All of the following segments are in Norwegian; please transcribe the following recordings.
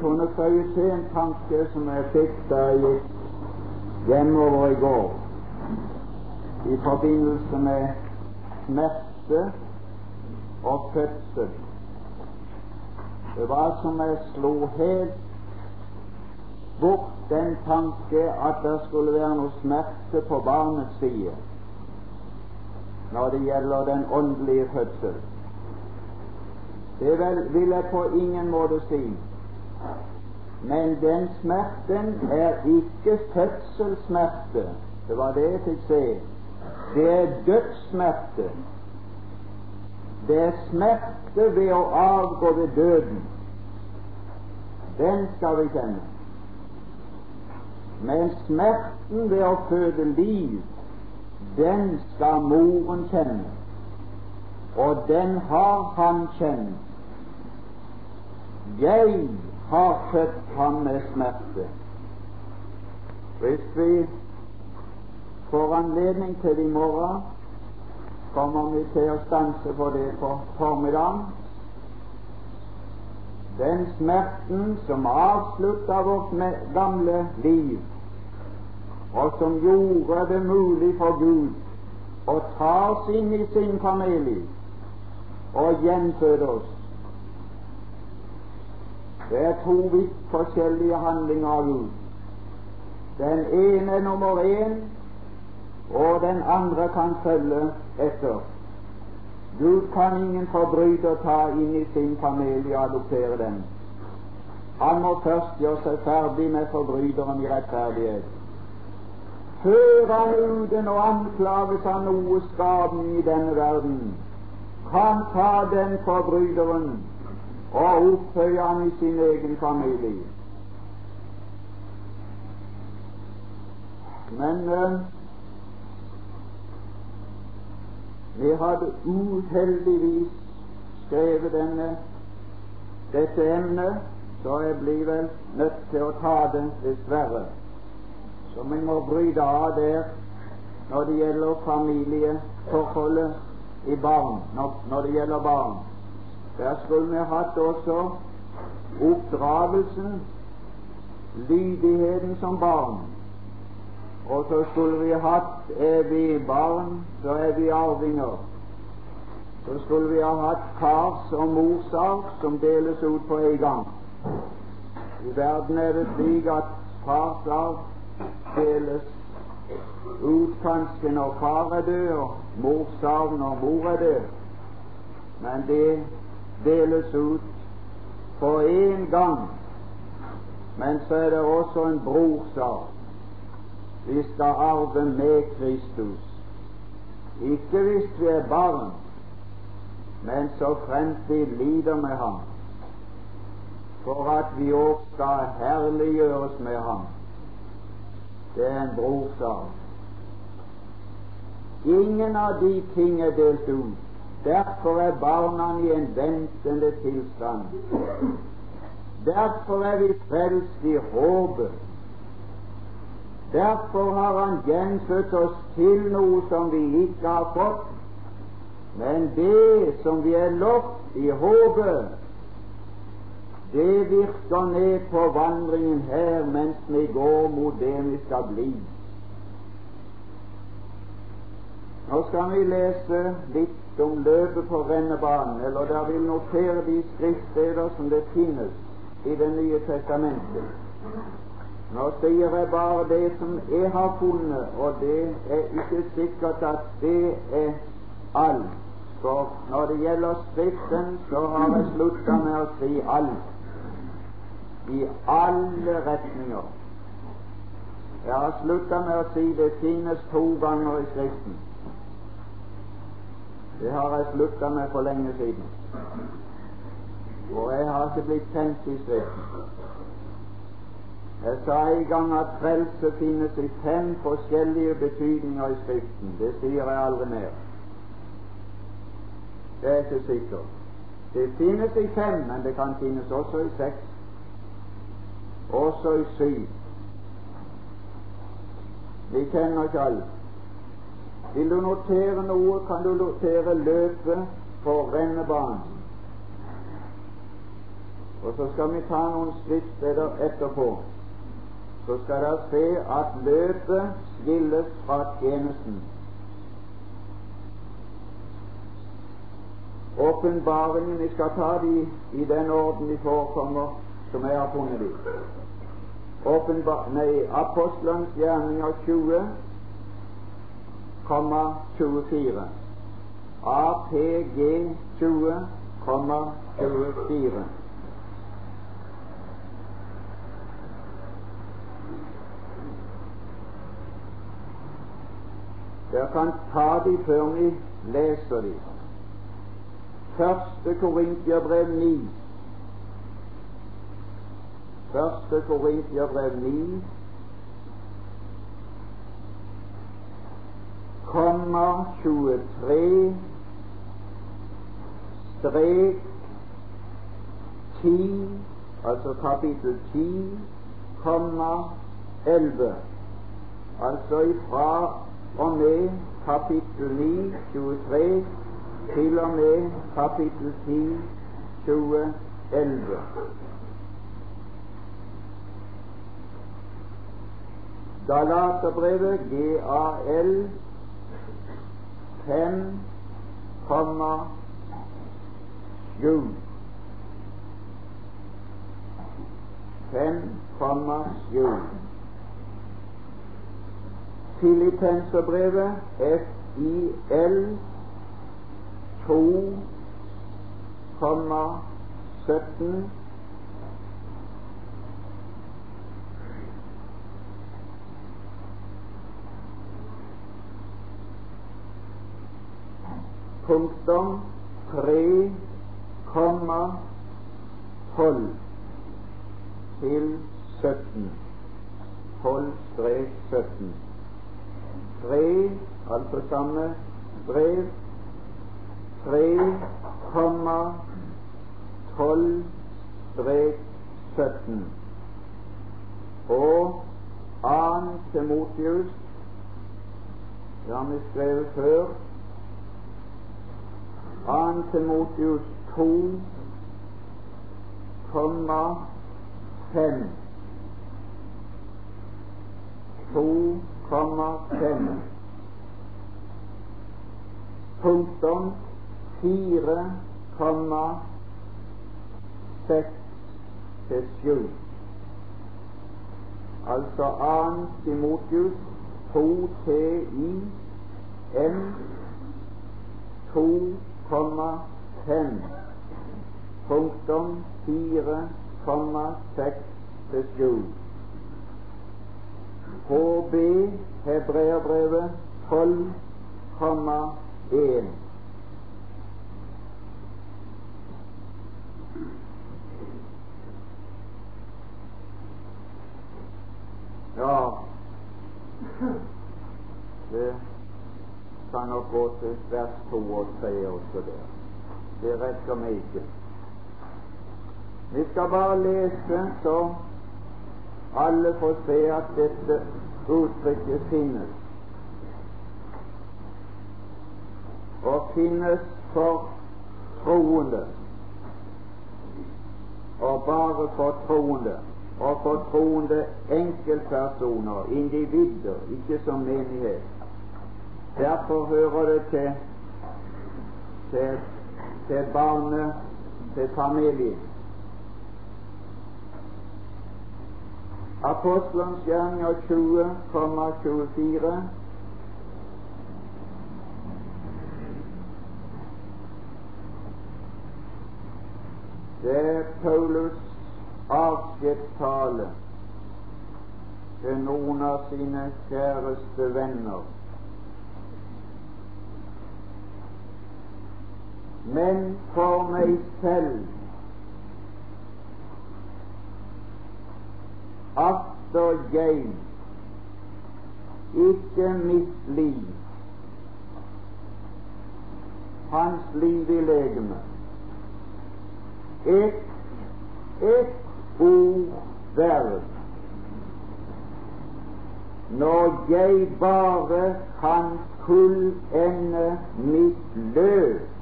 kunne føye til en tanke som jeg fikk da jeg gikk hjemover i går, i forbindelse med smerte og fødsel. Det var som jeg slo helt bort den tanke at det skulle være noe smerte på barnets side når det gjelder den åndelige fødsel. Det vil jeg på ingen måte si. Men den smerten er ikke fødselssmerte. Det var det jeg fikk se. Det er dødssmerte. Det er smerte ved å avgå ved døden. Den skal vi kjenne. Men smerten ved å føde liv, den skal moren kjenne. Og den har han kjent jeg har født ham med smerte. Hvis vi får anledning til i morgen, kommer vi til å stanse på det på formiddagen. Den smerten som avslutta vårt gamle liv, og som gjorde det mulig for Gud å ta oss inn i sin familie og gjenføde oss det er to vidt forskjellige handlinger av Gud. Den ene er nummer én, og den andre kan følge etter. Gud kan ingen forbryter ta inn i sin familie og adoptere den. Han må først gjøre seg ferdig med forbryteren i rettferdighet. Før han uten å anklages av noe skadelig i denne verden, kan ta den forbryteren og opphøye han i sin egen familie. Men eh, vi hadde uheldigvis skrevet denne, dette emnet, så jeg blir vel nødt til å ta det, dessverre. Så vi må bryte av der når det gjelder familieforholdet i barn, når, det gjelder barn. Der skulle vi hatt også oppdragelsen, lydigheten som barn. Og så skulle vi hatt er vi barn, så er vi arvinger. Så skulle vi ha hatt fars- og morsarv som deles ut på en gang. I verden er det slik at farsarv deles ut kanskje når far er død, og morsarv når mor er død. Men det deles ut på én gang. Men så er det også en brorsak. Vi skal arve med Kristus. Ikke hvis vi er barn, men så fremt vi lider med ham, for at vi òg skal herliggjøres med ham. Det er en brorsak. Ingen av de ting er delt ut. Derfor er barna i en ventende tilstand. Derfor er vi frelst i håpet. Derfor har Han gjenfødt oss til noe som vi ikke har fått, men det som vi er lovt i håpet, det virker ned på vandringen her mens vi går mot det vi skal bli. Nå skal vi lese litt som løper på rennebanen, eller der vil notere de skriftsteder som det finnes i Det nye testamentet. Nå sier jeg bare det som jeg har funnet, og det er ikke sikkert at det er alt. For når det gjelder Skriften, så har jeg slutta med å si alt. I alle retninger. Jeg har slutta med å si det finnes to ganger i Skriften. Det har jeg slutta med for lenge siden. Og jeg har ikke blitt kjent i Skriften. Jeg sa en gang at frelse finnes i fem forskjellige betydninger i Skriften. Det sier jeg aldri mer. Det er ikke sikkert. Det finnes i fem, men det kan finnes også i seks. Også i syv. Vi kjenner ikke alle. Vil du notere noe, kan du notere løpet på rennebanen. Og så skal vi ta noen skriftsteder etterpå. Så skal dere se at løpet skilles fra tjenesten. Åpenbaringen Vi skal ta de i den orden de forekommer, som jeg har funnet de. Åpenbar, nei, Apostelens gjerninger 20, 24. APG 20,24. Dere kan ta de før vi leser de. Første Korintiabrev 9. Første Korintiabrev 9 komma 23 strek 10, altså kapittel 10, komma 11. Altså ifra og med kapittel 9, 23, til og med kapittel 10, 20, 11. Galaterbrevet, GAL 5,7 5,7 Filippenserbrevet FIL 2,17 punktum 3, komma 12 til 17. 12 strek 17. 3, altså samme brev, 3, komma 12 strek 17. Og 2. Timotius, det har vi skrevet før, 2. Timotius 2, komma 5. 2, 5. Punktum 4, komma 6 til 7. Altså 2. Timotius 2 T I M 2 komma fem punktum fire komma seks til sju. HB Hebreerbrevet tolv komma én. Ja, det kan nok gå til vers to og tre også der. Det rekker meg ikke. Vi skal bare lese så alle får se at dette uttrykket finnes. Og finnes for troende. Og bare for troende. Og for troende enkeltpersoner, individer, ikke som menighet. Derfor hører det til, til, til barnet, til familien. Apostelens gjerninger 20,24 Det er Paulus avskjedstale til noen av sine kjæreste venner men for meg selv Atter jeg ikke mitt liv, hans liv i legemet. Et, et ord verd når jeg bare kan fullende mitt løp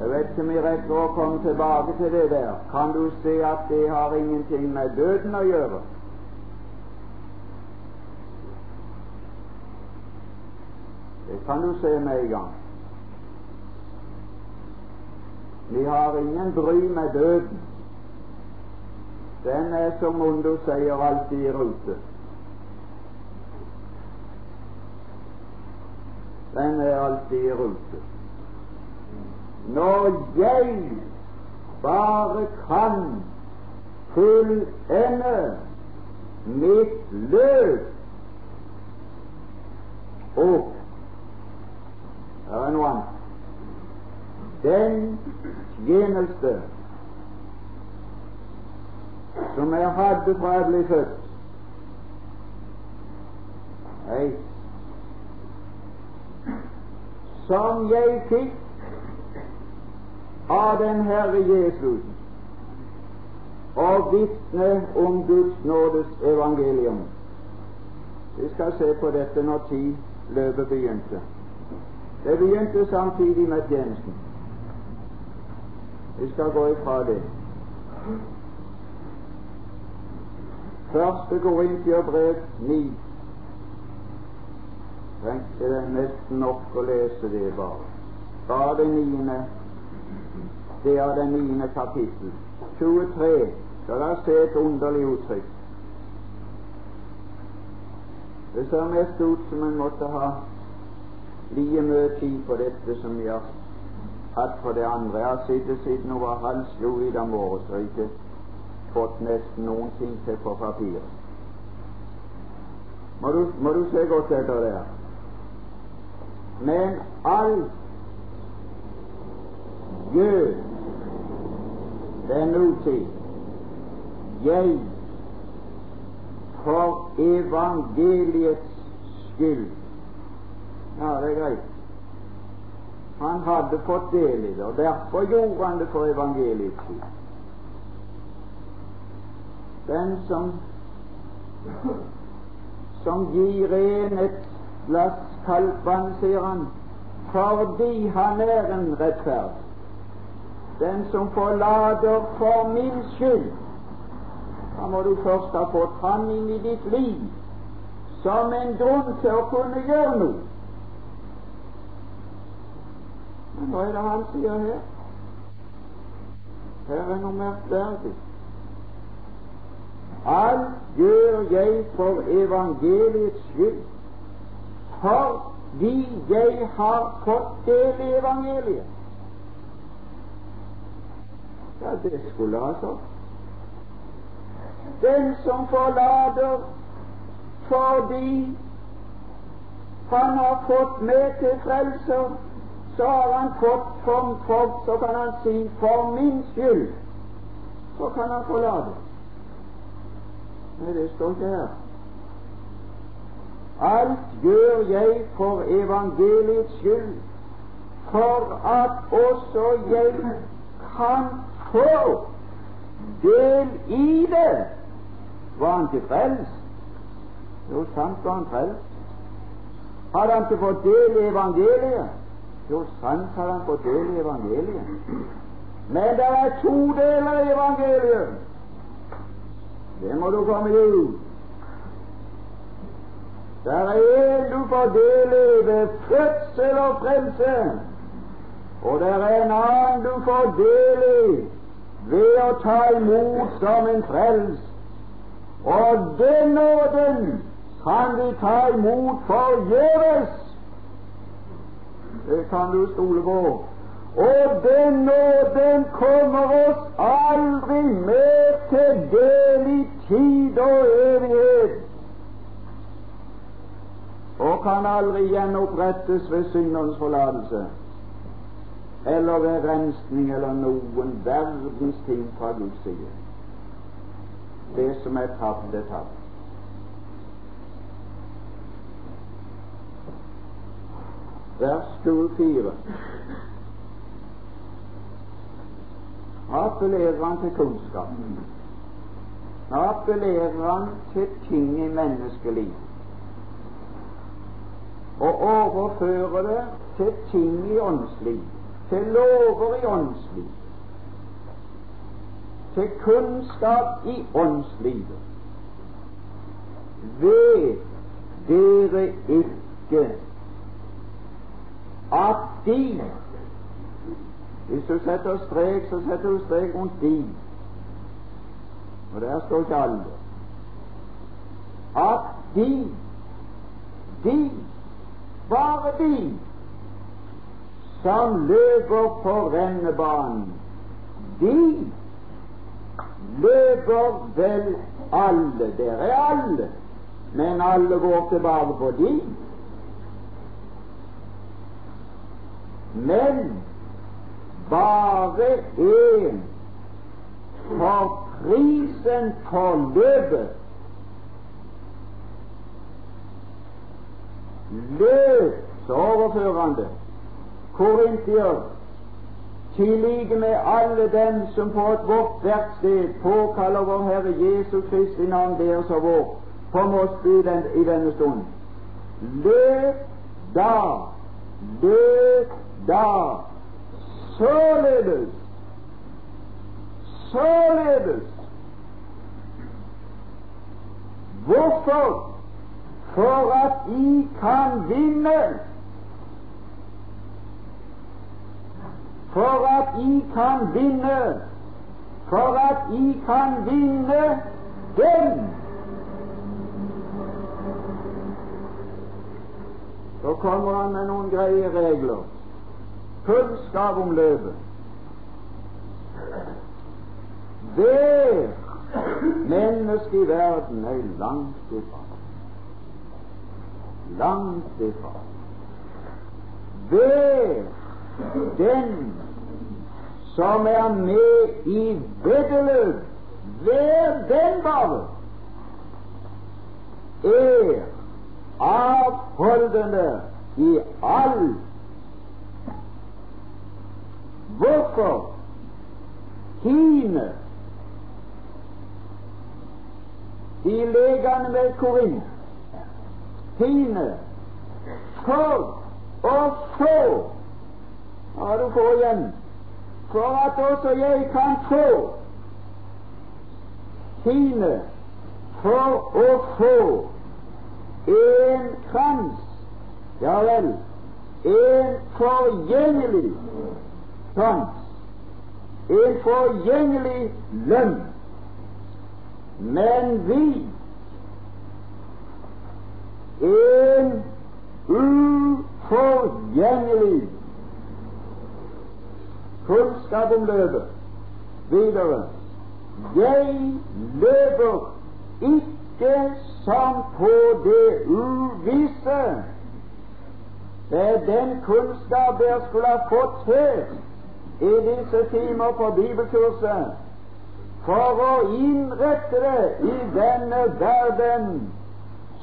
Jeg vet ikke om jeg rekker å komme tilbake til det der. Kan du se at det har ingenting med døden å gjøre? Det kan du se med en gang. Vi har ingen bry med døden. Den er som Mondo sier, alltid i rute. Den er alltid i rute. Når jeg bare kan fullende mitt løp opp Her er noe annet. Den tjeneste som jeg hadde fra jeg ble født. Nei, som jeg fikk av den Herre Jesus og vitne om Guds nådes evangelium. Vi skal se på dette når tid løpet begynte. Det begynte samtidig med tjenesten. Vi skal gå ifra det. Første Korintiabrev 9. Trengte det nesten nok å lese det, bare. Bare det niende Det er den niende kapittel. 23. Så la oss se et underlig uttrykk. Det ser mest ut som en måtte ha like mye tid på dette som vi har hatt på det andre. Jeg har sittet siden hun var halv sju i dag morges og ikke fått nesten noen ting til på papiret. Må du, må du se godt etter der. Men alt gjør er nåtid jeg for evangeliets skyld. Ja, det er greit. Han hadde fått del i det, og derfor gjorde han det for evangeliets skyld. Den som som gir en et glass kaldt vann, sier han, fordi han er en rettferdig. Den som forlater for min skyld, da må du først ha fått ham inn i ditt liv som en grunn til å kunne gjøre noe. Men hva er det han sier her? Her er noe merkverdig. Alt gjør jeg for evangeliets skyld, fordi jeg har fått del i evangeliet. Ja, det skulle altså Den som forlater fordi han har fått med til frelser, så har han fått for, for, så kan han si 'for min skyld'. Så kan han forlate. Nei, det står ikke her. Alt gjør jeg for evangeliets skyld, for at også jeg kan få del i det. Var han ikke frelst? Jo, sant var han frelst. Hadde han ikke fått del i evangeliet? Jo, sant hadde han fått del i evangeliet. Men det er to deler i evangeliet. Det må du komme ut. Det er en du får del i ved fødsel og frelse, og det er en annen du får del i ved å ta imot som en frels. Og den nåden kan vi ta imot forgjeves. Det kan du stole på. Og den nåden kommer oss aldri mer til del i tid og evighet, og kan aldri gjenopprettes ved syndernes forlatelse eller ved rensning eller noen verdens ting fra Guds side. Det som er tapt, er tapt. Vers 24 appellerer han til kunnskap. Appellerer han til ting i menneskeliv og overfører det til ting i åndsliv. Til lover i åndsliv, til kunnskap i åndslivet, vet dere ikke at de Hvis du setter strek, så setter du strek rundt de. Og der står ikke alle. At de, de, bare de, som løper på rennebanen, de løper vel alle. dere er alle. Men alle går tilbake på de. Men bare én for prisen for løpet. Løp, så overfører han det. Korintier, til med alle dem som på et vårt verksted påkaller vår Herre Jesu Kristi navn deres og vår, kom oss by den, i denne stund. Løp da, løp da, således, således. Hvorfor? For at I kan vinne. For at I kan vinne. For at I kan vinne den Så kommer han med noen greie regler. Kunnskap om løpet. Hver menneske i verden er langt ifra. Langt ifra. Hver den som er med i veddeløp, hver den bare, er avholdende i all Hvorfor? Hine de legene med Korint Hine for å få Hva du få igjen? For at også jeg kan få? Hine for å få en krans, ja vel, en forgjengelig krans, en forgjengelig lønn. Men vi en uforgjengelig kunnskap om løpet. Videre jeg løper ikke som på det uvisse. Det er den kunnskap dere skulle ha fått her i disse timer på bibelkurset for å innrette det i denne verden,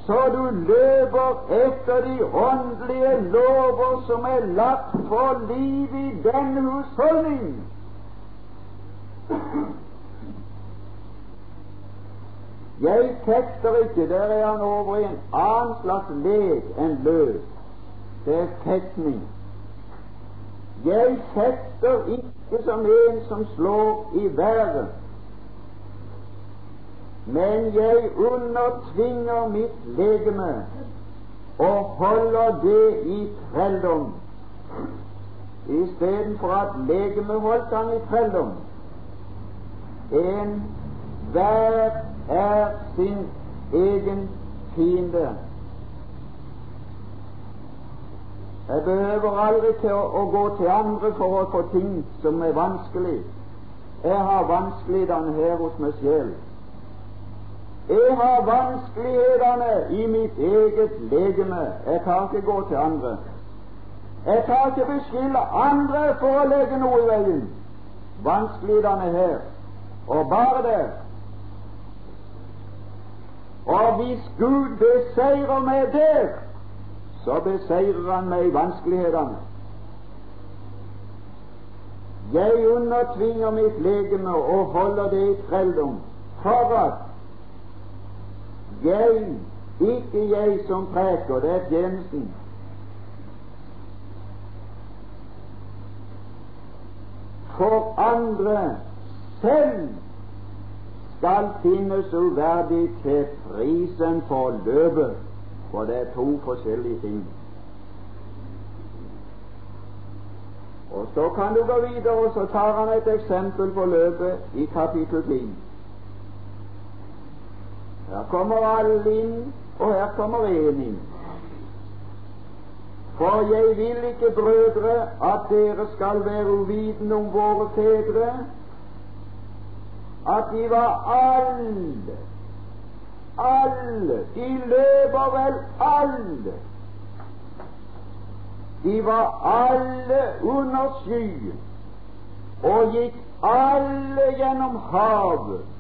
så du løper etter de åndelige lover som er lagt for liv i denne husholdning. Jeg fekter ikke, der er han over i en annen slags lek enn løp. Det er tekning. Jeg fekter ikke som en som slår i været, men jeg undertvinger mitt legeme og holder det i trelldom. Istedenfor at legemet holdt han i trelldom. En hver er sin egen fiende. Jeg behøver aldri til å, å, gå til andre for å få ting som er vanskelig. Jeg har vanskelighetene her hos meg selv. Jeg har vanskelighetene i mitt eget legeme. Jeg kan ikke gå til andre. Jeg kan ikke beskylde andre for å legge noe i veien. Vanskelighetene her, og bare der. Og hvis Gud beseirer meg der, så beseirer Han meg i vanskelighetene. Jeg undertvinger mitt legeme og holder det i trelldom for at jeg, ikke jeg som preker, det er tjenesten, for andre selv skal finnes uverdig til prisen for løpet, for det er to forskjellige ting. Og Så kan du gå videre, og så tar han et eksempel på løpet i kapittel 10. Her kommer alle inn, og her kommer én inn. For jeg vil ikke, brødre, at dere skal være uvitende om våre fedre, at de var alle, alle, de løper vel alle de var alle under skyen og gikk alle gjennom havet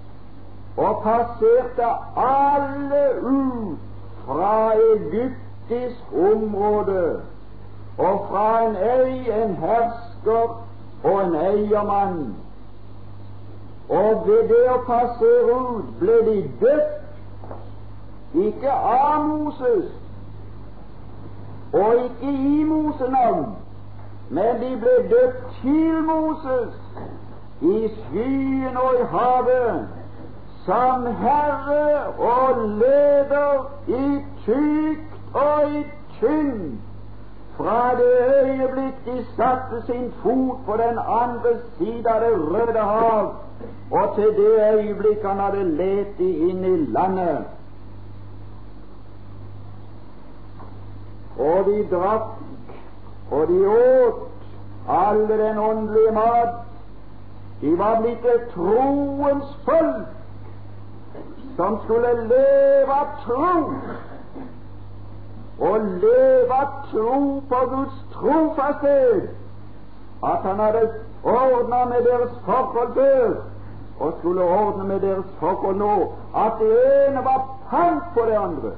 og passerte alle ut fra egyptisk område og fra en øy, en hersker og en eiermann. Og ved det å passere ut ble de døpt, ikke av Moses, og ikke i Mosenavn, men de ble døpt til Moses i skyen og i havet, som Herre og leder i tykt og i tynt, fra det øyeblikk de satte sin fot på den andre side av Det røde hav, og til det øyeblikk han hadde lett de inn i landet. og de drakk, og de åt alle den åndelige mat. De var blitt et troens folk som skulle leve av tro, og leve av tro på Guds trofasthet, at Han hadde ordna med deres forhold før, og skulle ordne med deres forhold nå, at det ene var pant på det andre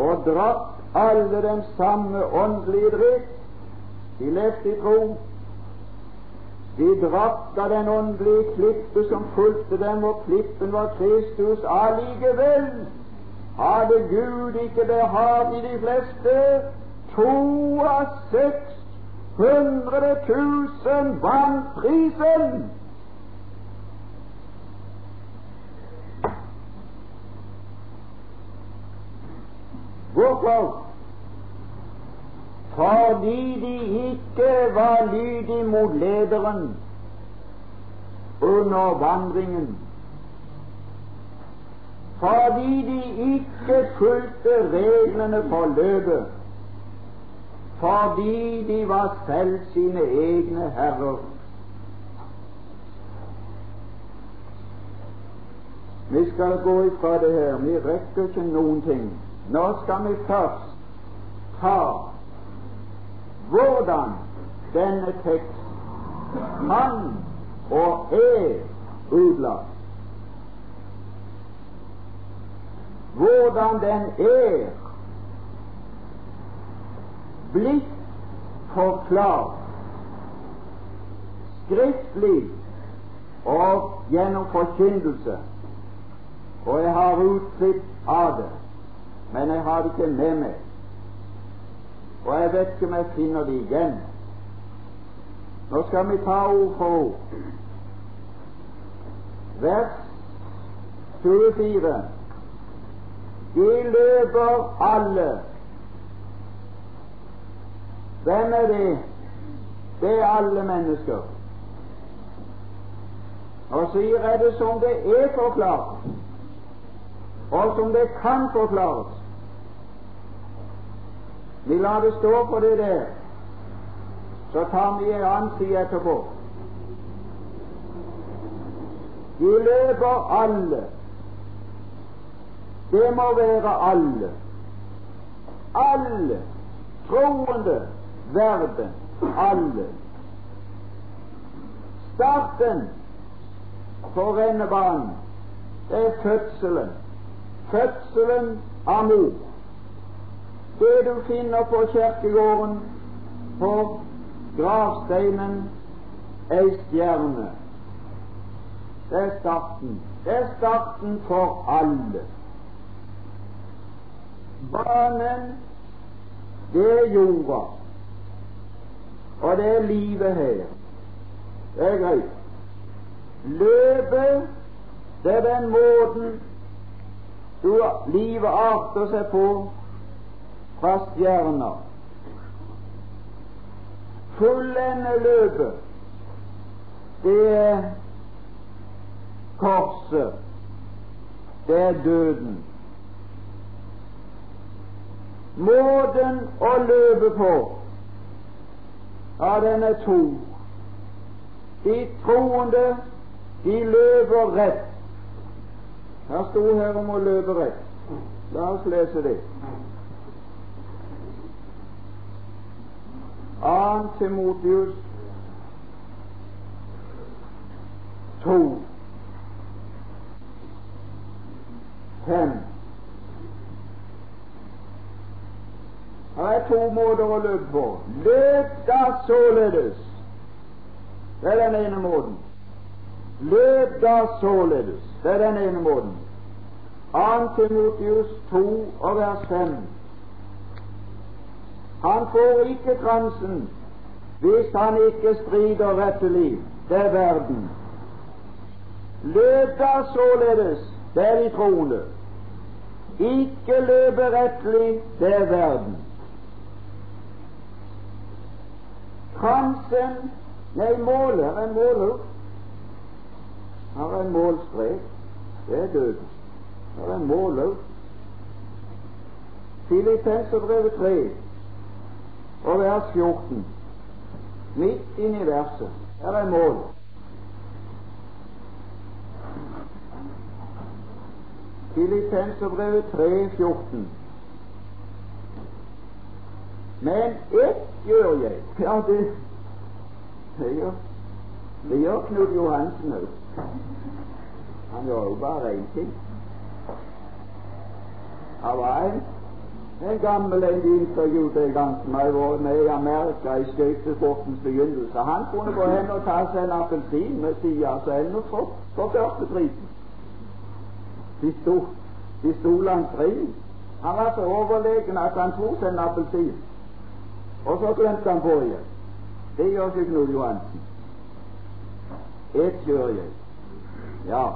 og drakk alle den samme åndelige drikk. De levde i tro. De dratt av den åndelige klippe som fulgte dem, og klippen var Kristus. Allikevel hadde Gud ikke behag i de fleste. To av seks hundre tusen vant prisen. Hvorfor? Fordi de ikke var lydige mot lederen under vandringen. Fordi de ikke fulgte reglene for løpet. Fordi de var selv sine egne herrer. Vi skal gå ifra det her. Vi rekker ikke noen ting. Nå skal vi først ta hvordan denne tekst kan og er utlagt. Hvordan den er blitt forklart skriftlig og gjennom forkynnelse. Og jeg har utklipp av det men jeg har det ikke med meg. Og jeg vet ikke om jeg finner det igjen. Nå skal vi ta ord for ord. Vers 24. De løper alle. Hvem er det? Det er alle mennesker. Og sier jeg det som det er forklart, og som det kan forklares. Vi lar det stå på det der, så tar vi en annen side etterpå. De løper alle. Det må være alle. Alle troende verden. Alle. Starten for rennebanen, er fødselen. Fødselen av mor det du finner på kirkegården, på gravsteinen, ei stjerne. Det er starten. Det er starten for alle. Banen, det er jorda. og det er livet her. Det er greit. Løpet, det er den måten du, livet arter seg på fra stjerner. Fullende løpet, det er korset, det er døden. Måten å løpe på, ja, den er to. De troende, de løper rett. Her sto her om å løpe rett. La oss lese det. 2. Timotius 2. 5. Her er to måter å løpe på. Løp da således. Det er den ene måten. Løp da således. Det er den ene måten. 2. Timotius 2 og vers 5. Han får ikke kransen hvis han ikke strider rettelig. Det er verden. Løp da således, det er de troende. Ikke løpe rettelig, det er verden. Kransen Nei, målet er en måler. Har en målstrek. Det er døden. Har en måler. Filippenserbrevet 3 og vers 14. Midt inni verset. Her er mål. Filippenserbrevet 3, 14. Men ett gjør jeg. Ja, det, gjør det gjør Knut Johansen òg. Han gjør jo bare én ting. Det var en gammel en de intervjuet en gang som har vært med i Amerika i skøytesportens begynnelse. Han kunne gå hen og ta seg en appelsin med sida av enden for, for førsteprisen. De sto, de sto langs ringen. Han var så overlegen at han tok seg en appelsin, og så glemte han igjen. Det gjør ikke Knut Johansen. Et gjør jeg. Ja.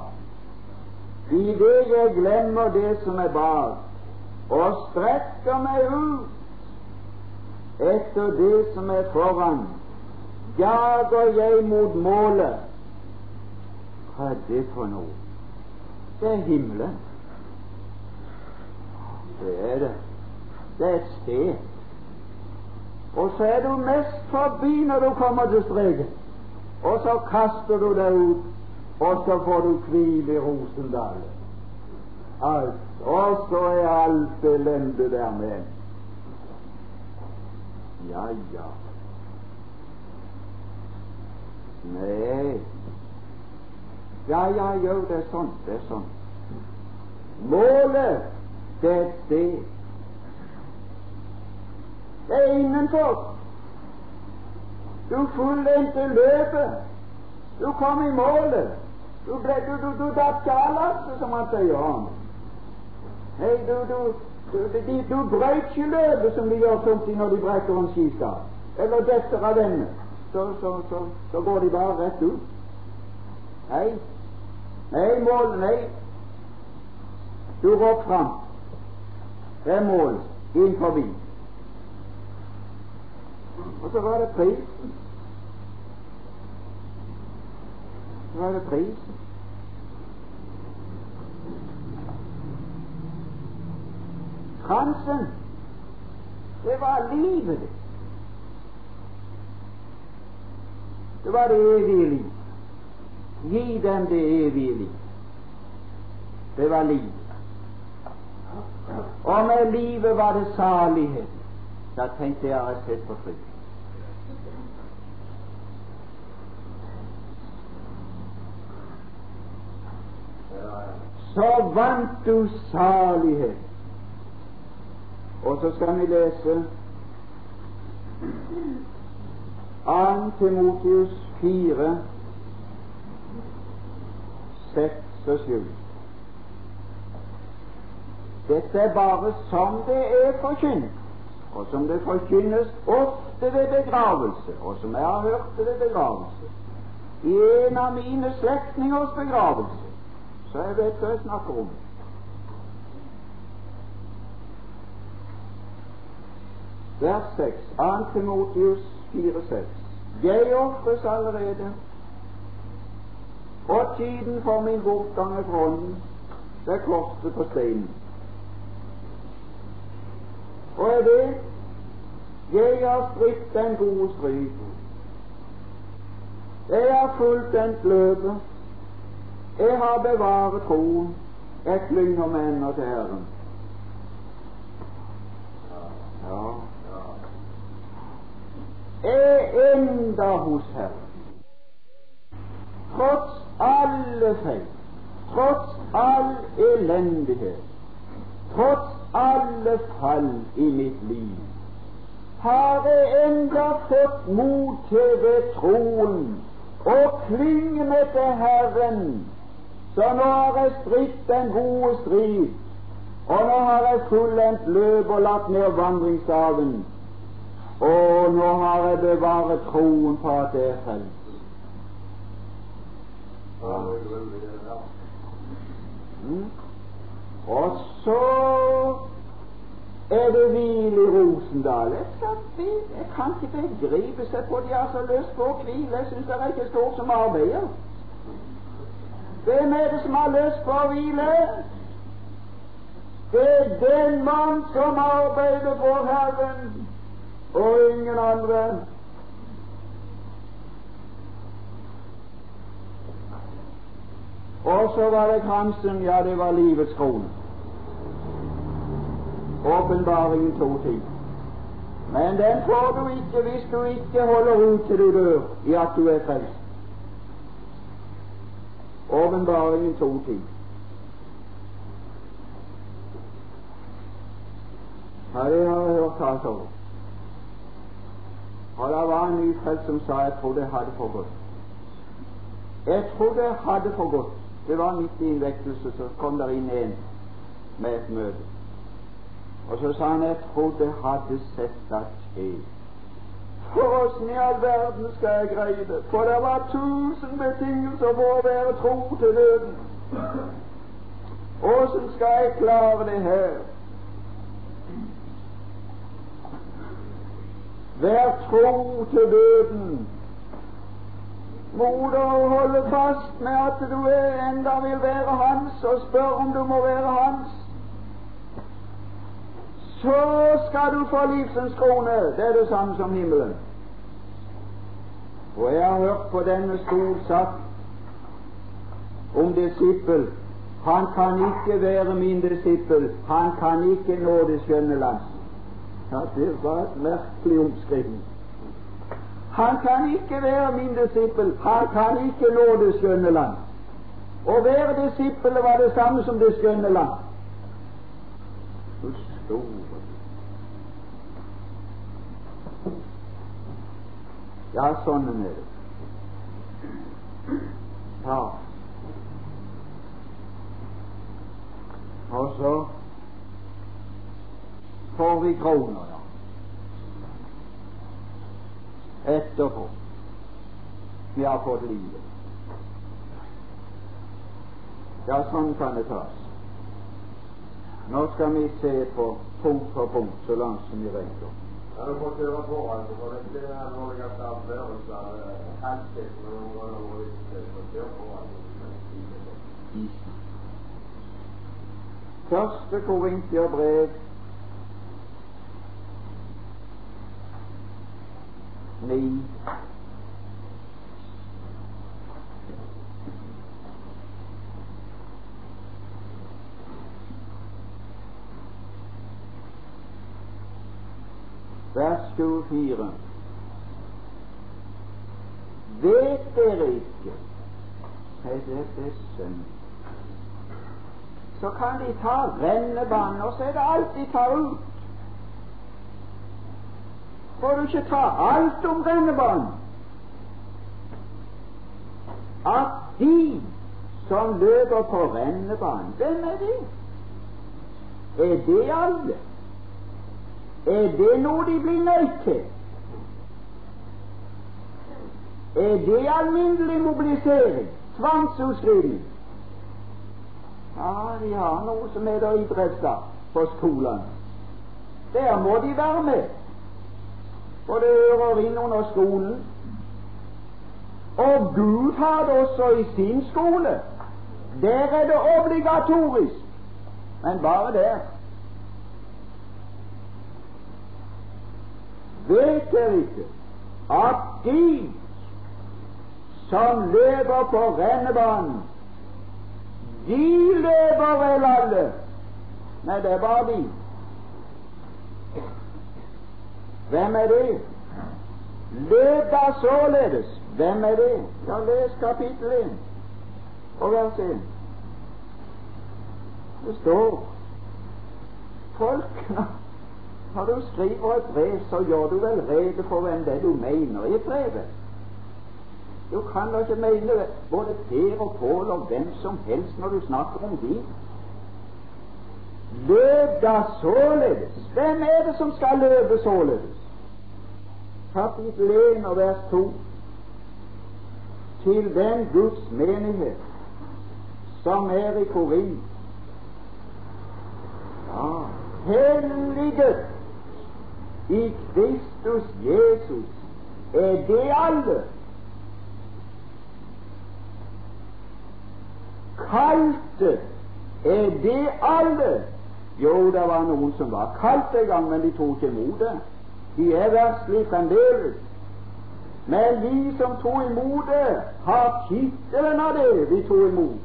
I det jeg glemmer det som er bak, og strekker meg ut etter det som er foran, jager jeg mot målet. Hva er det for noe? Det er himmelen. Det er det. Det er et sted. Og så er du mest forbi når du kommer til streken. Og så kaster du deg ut, og så får du hvile i Rosendalen. Alt og så er alt elendet der med. Ja, ja. Nei. Ja, ja, jo, det er sånn. Det er sånn. Målet, det er det. Det er innenfor. Du fullendte løpet. Du kom i målet. Du, ble, du, du, du datt galt, som man sier. Nei, du, du, du, de, du brøyt ikke løpet som de gjør somtid når de brekker en skistav, eller detter av denne. Så, så, så, så, går de bare rett ut. Nei, nei, mål, nei. Du går fram. Det er mål Inn forbi. Og så var det prisen. Så var det prisen. Kransen, det var livet ditt. Det var det evige liv. Gi dem det evige liv. Det var livet. Og med livet var det salighet. Da tenkte jeg jeg sett på frykt. Så vant du salighet. Og så skal vi lese 2. Timotius 4, 6 og 7. Dette er bare som det er forkynt, og som det forkynnes ofte ved begravelse, og som jeg har hørt det ved begravelse, i en av mine slektningers begravelse, så jeg vet hva jeg snakker om. Vers 6, 2. Timotius 4,6. Jeg ofres allerede, og tiden for min bortgang er fra det korset på steinen. Og er det jeg har stridt den gode strid. Jeg har fulgt den løpet. Jeg har bevaret troen. Jeg klynger meg ennå til Herren. Ja. Er enda hos Herren. Tross alle feil, tross all elendighet, tross alle fall i mitt liv, har jeg enda fått mot til ved troen å klynge meg til Herren. Så nå har jeg stridt den gode strid, og nå har jeg fullendt løp og lagt ned vandringsstaven. Og nå har jeg bevaret troen på at det er frelst. Mm. Og så er det hvile i Rosendal. Jeg, jeg kan ikke begripe seg på de har så lyst på å hvile. Jeg syns det er ikke stort som arbeider. Hvem er det som har lyst på å hvile? Det er den mann som arbeider for Herren, og ingen andre. Og så var det kransen, ja, det var livets krone. Åpenbaringen 2.10. Men den får du ikke hvis du ikke holder ut til du dør i at du er frelst. Åpenbaringen 2.10. Ja, det har jeg hørt talt om. Og det var en nyfrelst som sa jeg trodde jeg hadde for godt. Jeg trodde jeg hadde for godt. Det var midt i en vekkelse, så kom der inn en med et møte. Og så sa han jeg trodde jeg hadde sett det skje. For åssen i all verden skal jeg greie det? For det var tusen betingelser for å være tro til døden. Åssen skal jeg klare det her? Vær tro til døden moder holde fast med at du enda vil være hans, og spør om du må være hans, så skal du få livsens krone. Det er det samme som himmelen. Og jeg har hørt på denne stol sagt om disippel. Han kan ikke være min disippel. Han kan ikke nå det skjønne land. Ja, det var et merkelig omskrivning. Han kan ikke være min disippel. Han kan ikke nå det skjønne land. Å være disippel var det samme som det skjønne land. Ja, sånn er det. Ja. Og så får vi kroner, da etterpå. Vi har fått livet. Ja, sånn kan det tas. Nå skal vi se på punkt for punkt så langt som vi rekker. Brev høre på altså, for på altså. Første Korintiabrev ni Vers 24. Vet dere ikke Nei, det er synd. Så kan de ta rennebanen, og så er det alt de tar ut får du ikke ta alt om rennebanen. At de som løper på rennebanen, hvem er de? Er det alle? Er det noe de blir nødt til? Er det alminnelig mobilisering? Tvangsutskrivning? Ja, de har noe som heter idrettsdag på skolen. Der må de være med. For det hører inn under skolen. Og Gud har det også i sin skole. Der er det obligatorisk. Men bare der. Vet dere ikke at de som løper på rennebanen, de løper vel alle? Nei, det er bare de. Hvem er det? Løp da således. Hvem er det? Ja, les kapittel 1 og vers 1. Det står folk Når du skriver et brev, så gjør du vel rede for hvem det er du mener i brevet. Du kan da ikke mene både Per og Pål og hvem som helst når du snakker om de. Løp da således. Hvem er det som skal løpe således? Kapittel 1 og vers 2. Til den Guds menighet som er i Korint. Ja, helliget i Kristus Jesus. Er det alle? Kalte, er det alle? Jo, det var noen som var kalt en gang, men de tok ikke imot det. De er verslige fremdeles. Men vi som tok imot det, har tittelen av det vi tok imot.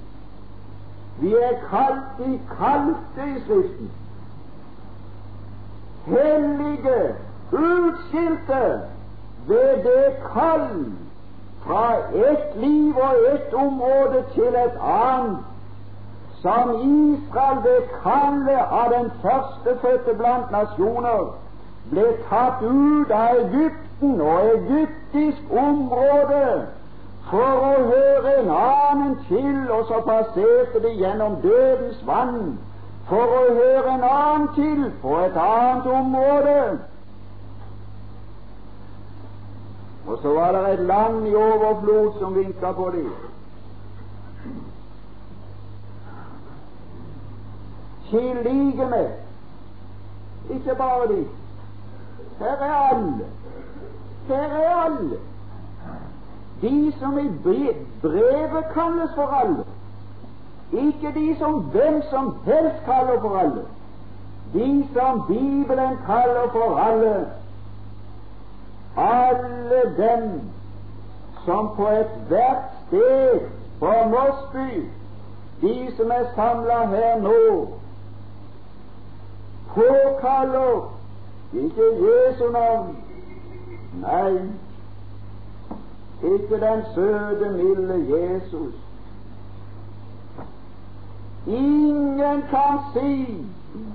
Vi er kalt de kalte i Skriften. Hellige, utskilte ved det kall fra ett liv og ett område til et annet, som Israel ved kallet av den førstefødte blant nasjoner ble tatt ut av Egypten og egyptisk område for å høre en annen til, og så passerte de gjennom dødens vann for å høre en annen til på et annet område. Og så var det et land i overflod som vinka på dem. Til like med ikke bare de. Her er alle. Her er alle. De som i brevet kalles for alle. Ikke de som hvem som helst kaller for alle. De som Bibelen kaller for alle. Alle dem som på ethvert sted på Mosby, de som er samla her nå, påkaller ikke Jesu navn, nei, ikke den søte, milde Jesus. Ingen kan si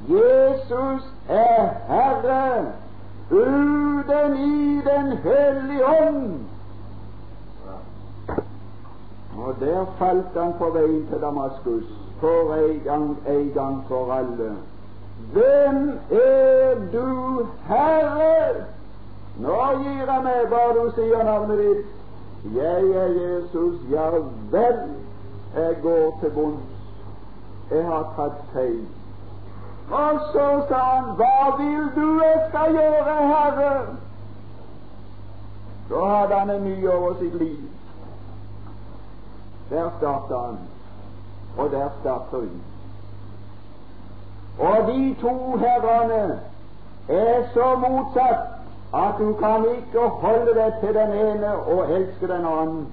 Jesus er Herre uten i Den hellige ånd. Og der falt han på veien til Damaskus for en gang, en gang for alle. Hvem er du, Herre? Nå gir jeg meg hva du sier navnet ditt. Jeg er Jesus, ja vel, jeg går til bunns. Jeg har tatt feil. Og så sa han, hva vil du jeg skal gjøre, Herre? Så hadde han en ny over sitt liv. Der starta han, og der starter vi. Og de to herrene er så motsatt at du kan ikke holde deg til den ene og elske den annen.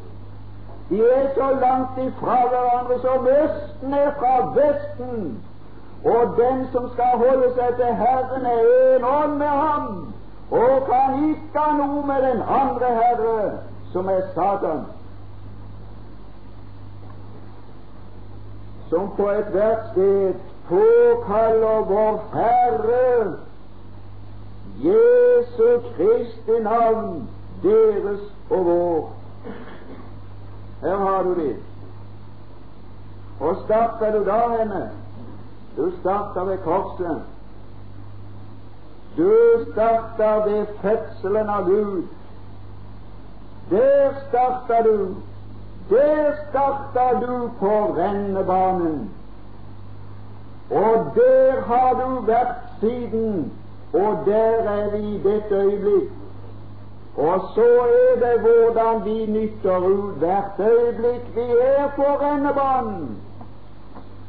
De er så langt ifra hverandre som Østen er fra Vesten. Og den som skal holde seg til Herren, er en ånd med ham, og kan ikke ha noe med den andre Herre, som er Satan. Som på ethvert sted påkaller vår Herre Jesu Kristi navn, deres og vår. Her har du det. Og starter du da henne? Du starter ved korset. Du starter ved fødselen av Gud. Der starter du. Der starter du på rennebanen. Og der har du vært siden, og der er vi i dette øyeblikk. Og så er det hvordan vi nytter ut hvert øyeblikk vi er på rennebanen.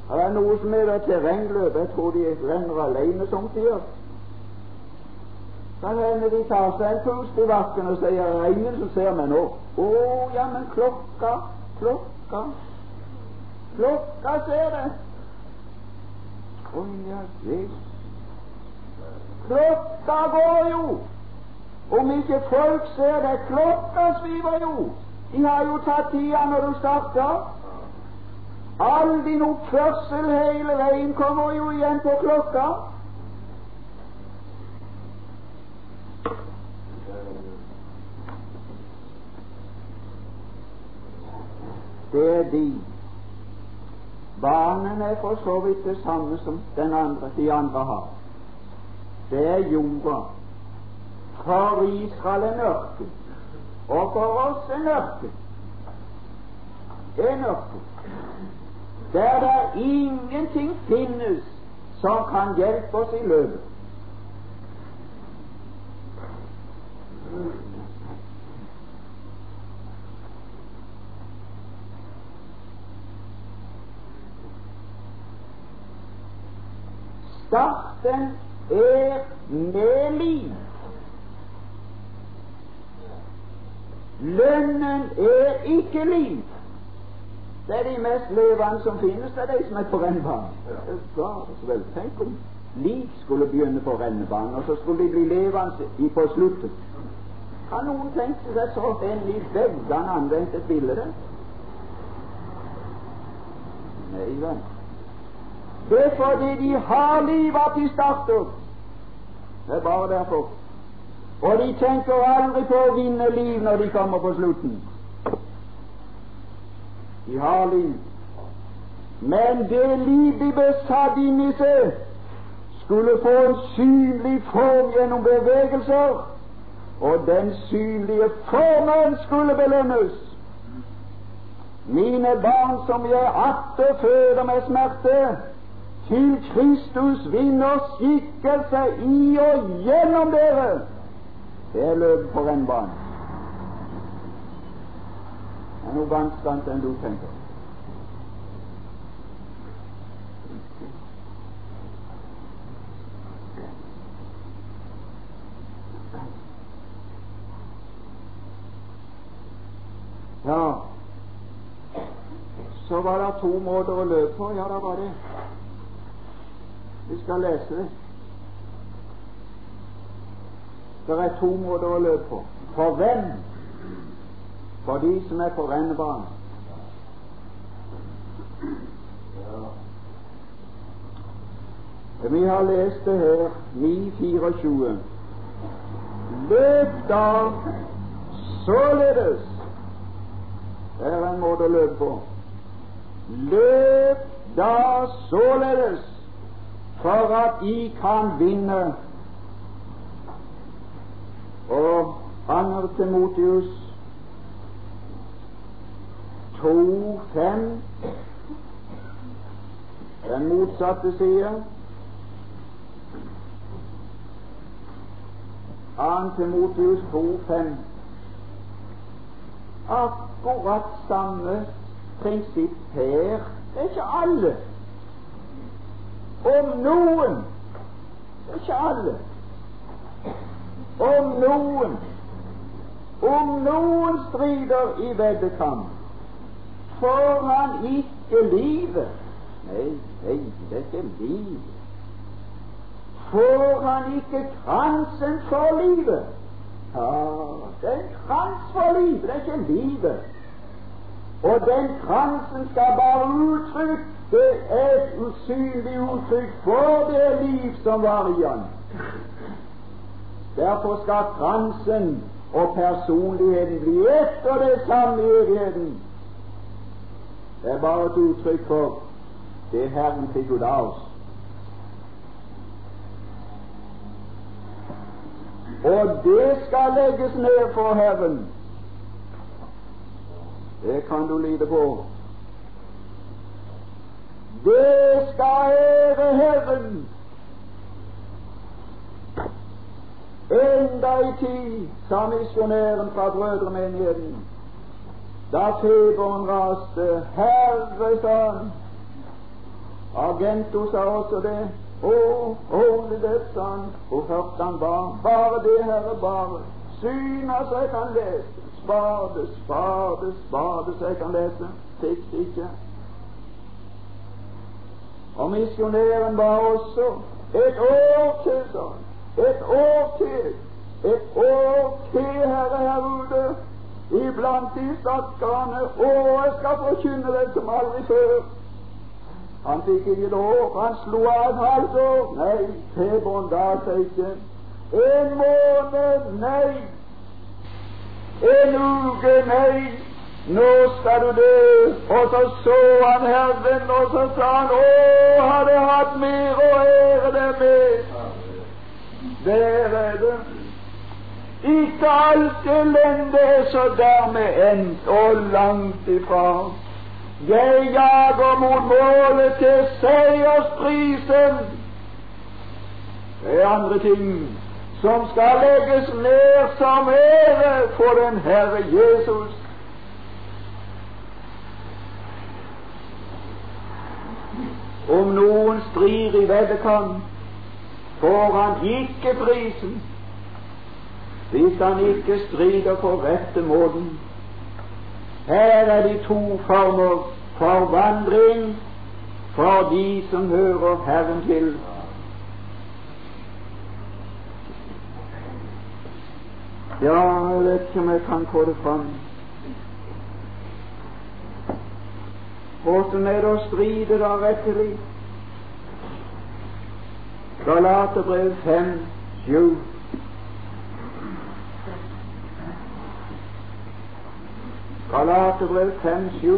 Det er noe som heter terrengløp. Jeg tror de renner alene som tider. Kan hende de tar seg en pust i vasken og sier det er ingen som ser meg nå. Å, ja, men klokka, klokka Klokka ser det. Å ja, Jesus. Klokka går jo. Om ikke folk ser det, klokka sviver jo. De har jo tatt tida når du starter. All din oppførsel hele veien kommer jo igjen på klokka. Det er de. Barnene er for så vidt det samme som den andre, de andre har. Det er jorda. For Israel en ørken, og for oss en ørken. En ørken der det ingenting finnes som kan hjelpe oss i løpet. Starten er med liv. Lønnen er ikke liv. Det er de mest levende som finnes, det er de som er på rennebanen. Ja. Tenk om liv skulle begynne på rennebanen, og så skulle de bli levende på slutten. Kan noen tenke seg så hen i veggene anvendt et bilde? Nei vel. Det er fordi de har liv at de starter. Det er bare derfor. Og de tenker aldri på å vinne liv når de kommer på slutten. De har liv. Men det liv de besatt inni seg, skulle få en synlig form gjennom bevegelser, og den synlige formen skulle belønnes. Mine barn som jeg atter føder med smerte, til Kristus vinner skikkelse i og gjennom dere. Det er løpet på rennbanen er noe vanskeligere enn du tenker. Ja, så var det to måter å løpe på. Ja, da var det. Vi skal lese det. Det er to måter å løpe på. For hvem for de som er på rennebanen. Vi har lest det her 9.24. Løp da således Det er en måte å løpe på. Løp da således for at I kan vinne. Og andre Timotius to, fem. Den motsatte side. Annen Timotius 2, 5. Akkurat samme prinsipp her. Er ikke alle. Om noen ikke alle. Om noen Om noen strider i veddekamp, får han ikke livet. Nei, nei, det er ikke livet. Får han ikke kransen for livet? Ja, det er krans for livet, det er ikke livet. Og den kransen skal bare uttrykke et usynlig uttrykk for det liv som var i han. Derfor skal transen og personligheten bli ett og det samme i evigheten. Det er bare et uttrykk for det Herren fikk ut av oss. Og det skal legges ned for Herren. Det kan du lide på. Det skal ære Herren. Enda i tid, sa misjonæren fra brødremenigheten, da feberen raste. Herre, sa han. Agento sa også det. Å, Holy Death, sa han. Og hørte han bare. Bare det, Herre, bare. Syna så jeg kan lese. Spade, spade, spade så jeg kan lese. Fikk ikke. Og misjonæren var også et år til, han. Et år til. Et år til, Herre, her ute. Iblant de stakkarene. Å, jeg skal forkynne det som aldri før. Han fikk ikke lov. Han slo av et halvt år. Nei, feberen da seg ikke. En måned, nei. En uke, nei. Nå skal du dø. Og så så han Herren, og så sa han, Å, hadde hatt mer å ære deg med. Der er det. Ikke alt elendet er så dermed endt, og langt ifra. Jeg jager mot målet til seiersprisen. Det er andre ting som skal legges ned som ære for den Herre Jesus. Om noen strir i veddekamp, får han ikke prisen hvis han ikke strider på rette måten. Her er de to former for vandring for de som hører Herren til. Ja, jeg vet ikke om jeg kan få det fram. Åssen er det å stride da rettelig? Galaterbrev 5, 7. Galaterbrev 5, 7.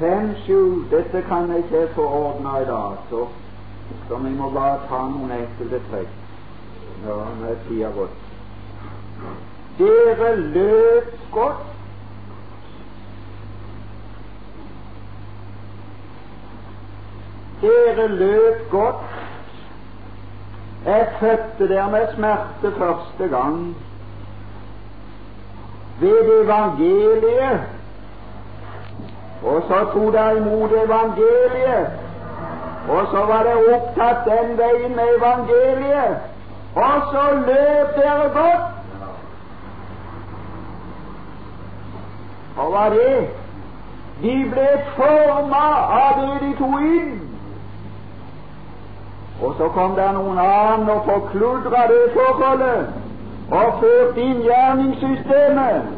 Fem, sju, dette kan jeg ikke få ordna i dag, så, så vi må bare ta noen enkelte trekk. Ja, når er har gått. Dere løp godt. Dere løp godt. Jeg fødte der med smerte første gang. Ved evangeliet og så tok de imot evangeliet. Og så var det opptatt den veien med evangeliet. Og så løp dere godt. Og hva det? De ble forma av det de tok inn. Og så kom det noen annen og forkludra det forholdet og førte inn gjerningssystemet,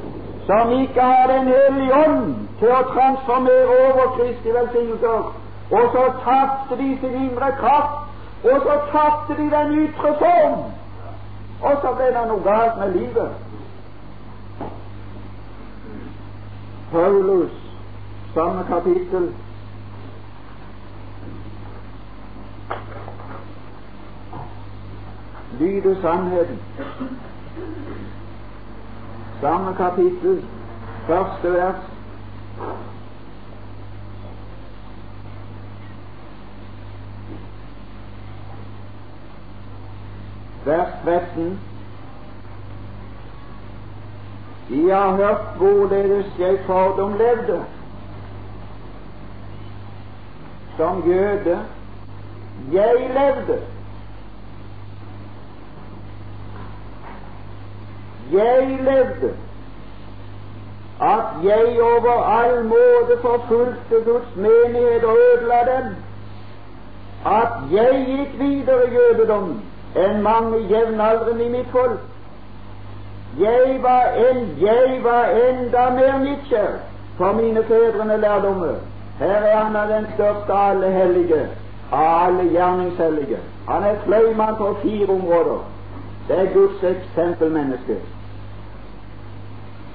som ikke har Den hellige ånd til å transformere over Kristi velsignelser. Og så tapte de sin indre kraft, og så tapte de den ytre form. Og så ble det noe galt med livet. Paulus, samme kapittel. Lyder sannheten. Samme kapittel, første vers. Vers 13. De har hørt hvorledes jeg fordom levde. Som jøde. Jeg levde. Jeg levde at jeg over all måte forfulgte Guds menighet og ødela dem, at jeg gikk videre i jødedommen enn mange jevnaldrende i mitt folk. Jeg var, en, jeg var enda mer nidkjær for mine fedrene lærdommer. Her er han av den største av alle hellige, av alle gjerningshellige. Han er fløymann på fire områder. Det er Guds eksempelmenneske.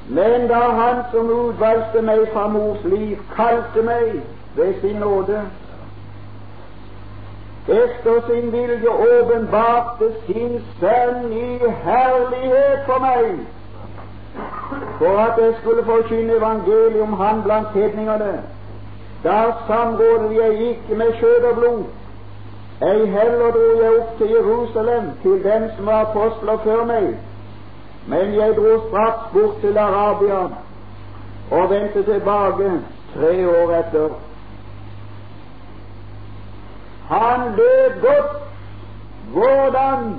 Men da Han som utvalgte meg fra mors liv, kalte meg ved sin nåde, efter sin vilje åpenbarte sin Sønn i herlighet for meg, for at jeg skulle forkynne evangeliet om Han blant hedningene. Da samrådet jeg ikke med kjøtt og blod, ei heller dro jeg opp til Jerusalem til dem som var apostler før meg, men jeg dro straks bort til Arabia og vendte tilbake tre år etter. Han løp godt hvordan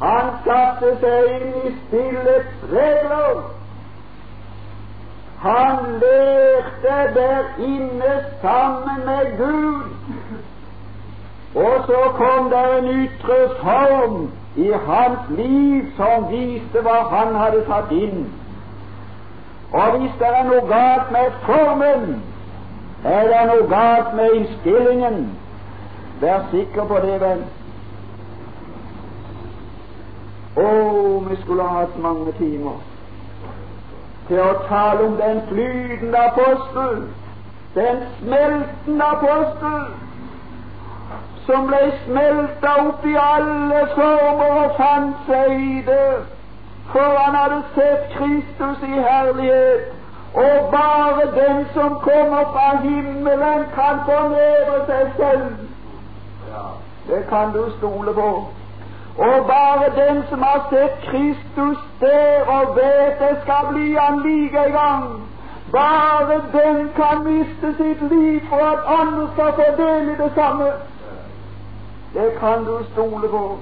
han satte seg inn i spillets regler. Han lærte der inne sammen med Gud. Og så kom det en ytre form i hans liv som viste hva han hadde tatt inn. Og hvis det er noe galt med formen, er det noe galt med innstillingen. Vær sikker på det, venn. Å, vi skulle ha hatt mange timer til å tale om den flytende apostel, den smeltende apostel, som ble smelta opp i alle former og fant seg i det, for han hadde sett Kristus i herlighet. Og bare den som kommer fra himmelen, kan fornedre seg selv. Det kan du stole på. Og bare den som har sett Kristus der og vet det skal bli han like en gang, bare den kan miste sitt liv for at andre skal få del i det samme. Det kan du stole på.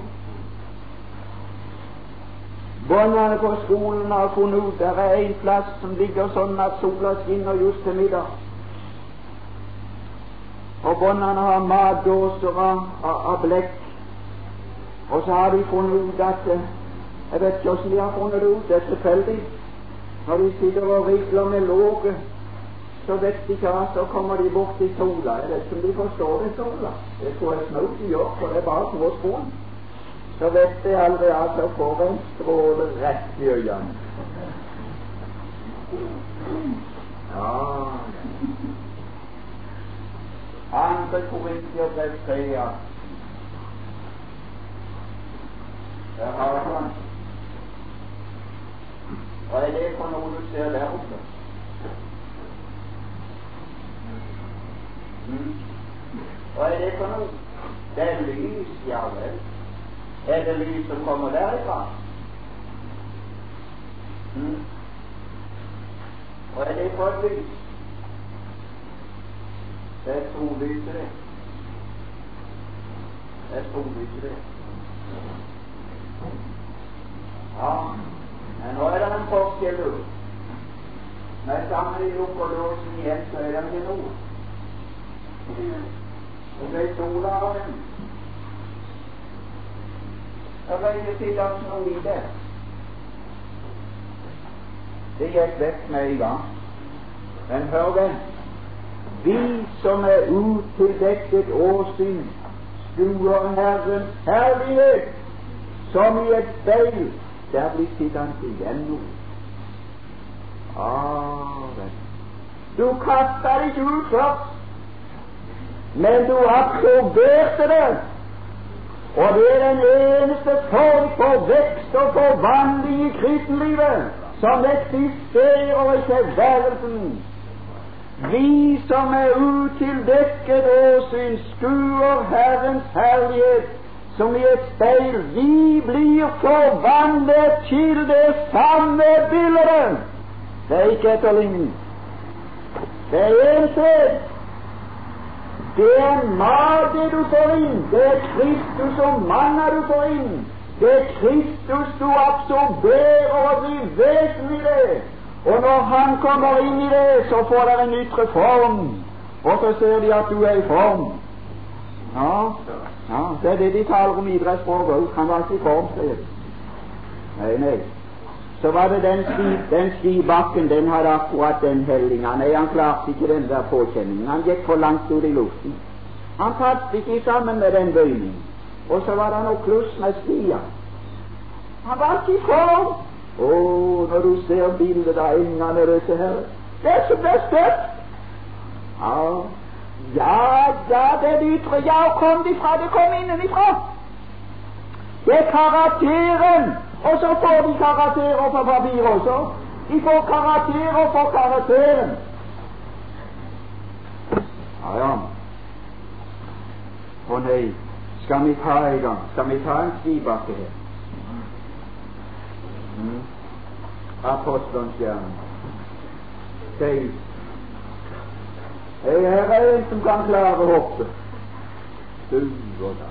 Barna på skolen har funnet ut det er en plass som ligger sånn at sola skinner just til middag. Og barna har matdåser av, av blekk og så har de funnet ut at eh, Jeg vet ikke hvordan de har funnet det ut, det er tilfeldig. Når de sitter og rigler med låget, så vet de ikke hva, så kommer de bort til sola. Jeg vet ikke om de forstår det, sola. Det tror jeg snart de gjør, for det er bare på skolen. Så vet de aldri at så får en stråle rett i øynene. Ja Andre Korintier brev 3 Der har han. Er det for noe du ser der oppe? Mm. Hva er det for noe? Det er lys, ja vel. Er det lys som kommer derifra? Mm. Hva er det for et lys? Det er trollyset, det. Er trollyset. Ja, men nå er det en forskjell. Med samme de lukker låsen igjen, så er det ikke noe. Det ble sola av dem. Da ble det tillagt noe i det. Det gikk vekk med en gang. Men hør vel, vi som er utildekket åsyn, skuer Herrens herlighet som i et speil der blir sittende igjen noe. Ah, du kasta det ikke ut først, men du absorberte det. Og det er den eneste form for vekst og forvandling i kristenlivet som eksisterer i tilværelsen. Vi som er utildekket åsyn, skuer Herrens herlighet som i et speil. Vi blir forvandlet til det samme bildet. Det er ikke etterligning. Det er enshet. Det er mage du får inn. Det er Kristus og manna du får inn. Det er Kristus du absorberer og blir vesentlig i det. Og når Han kommer inn i det, så får dere en ytre form. Og så ser de at du er i form. Ja, ja, Det er det de taler om idrettsspråk òg. Han var ikke i form, sier. Nei, nei. Så var det den, sti, den stibakken, den hadde akkurat den hellinga. Nei, han klarte ikke den der påkjenningen. Han gikk for langt ut i luften. Han passet ikke sammen med den bøyningen. Og så var det noe kluss med stia. Han var ikke i form. Å, når du ser bildet av engene, disse her Det er som det er støtt. Ja, ja, ja, det er det ytre. Ja, og kom de fra? Det kom innenifra. Det er karakteren. Og så får de karakterer på papir også. De får karakterer for karakteren. Ja, ja. Å nei, skal vi ta en gang? Skal vi ta en skibakke her? Mm. Apostelens gjerning. Okay. Her er en som kan klare hoppet. Du og da.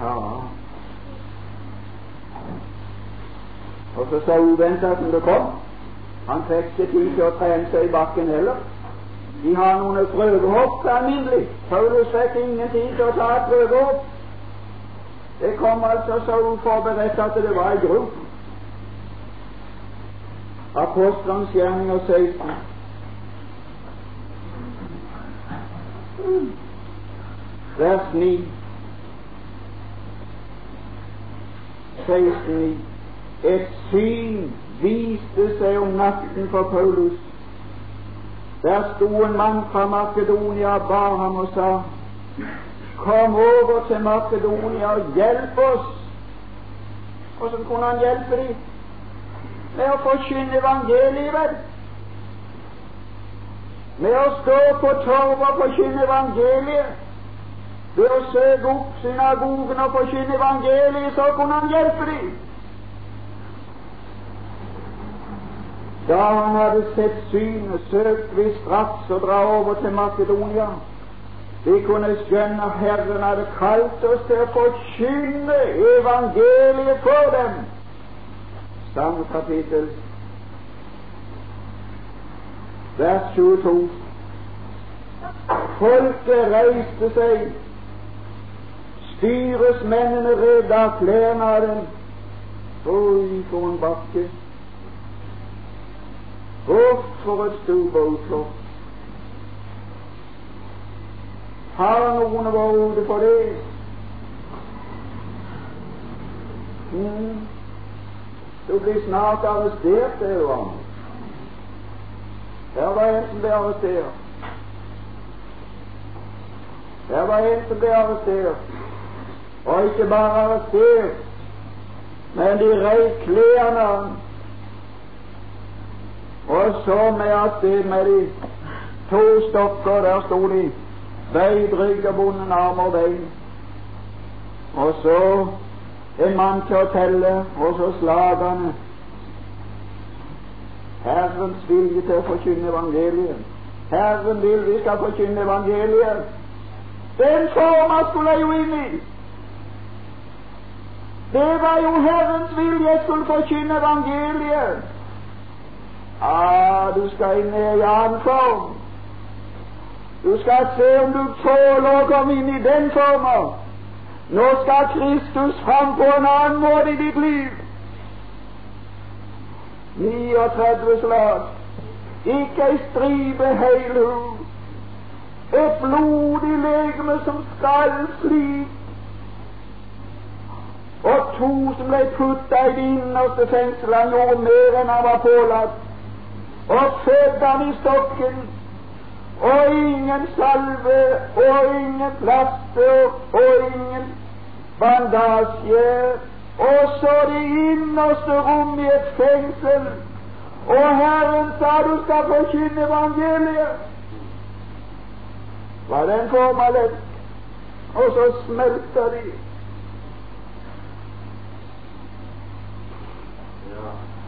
Ja. Og så så uventa som det kom. Han fikk ikke tid til å trene seg i bakken heller. De har noen prøvehopp alminnelig. Paulus fikk ingen tid til å ta et prøvehopp. Det kom altså så uforberedt at det var i grunn. Apostlenes gjerninger 16. Vers 9. 16. Et syn viste seg om natten for Paulus der sto en mann fra Makedonia og ba ham og sa Kom over til Makedonia og hjelp oss. Hvordan kunne han hjelpe dem? Med å forkynne evangeliet, vel? Med å stå på torvet og forkynne evangeliet. Ved å søke opp synagogen og forkynne evangeliet, så kunne han hjelpe dem. Da han hadde sett synet, søkte vi straks å dra over til Makedonia. Vi kunne skjønne at Herren hadde kalt oss til å forkynne evangeliet for dem. Samme kapittel, vers 22. Folket reiste seg, styresmennene rev av klærne av dem. Oi, for en bakke! Hvorfor for et stuebåtflott. Har noen ord for det? Mm. Du blir snart arrestert, er jo han. Der var en som ble arrestert. Der var en som ble arrestert. Og ikke bare arrestert, men de reiv klærne og så med at det med de to stokker, der sto de rygg bonden arm og bein. Og så en mann til å telle, og så slagene. Herrens vilje til å forkynne evangeliet. Herren vil vi skal forkynne evangeliet. Den forma skulle jeg jo inn i. Det var jo Herrens vilje jeg skulle forkynne evangeliet. Ah, du skal inn i annen form. Du skal se om du tåler å komme inn i den formen. Nå skal Kristus fram på en annen måte i ditt liv. 39 slag. Ikke ei stripe heil hud. Et blodig legeme som skal fly. Og to som ble putta i det innerste fengselet, han gjorde mer enn han var pålagt og fødte han i stokken, og ingen salve, og ingen plaster, og ingen bandasje, og så det innerste rom i et fengsel. Og Herren sa du skal forkynne evangeliet. Var den forma lett? Og så smelter de.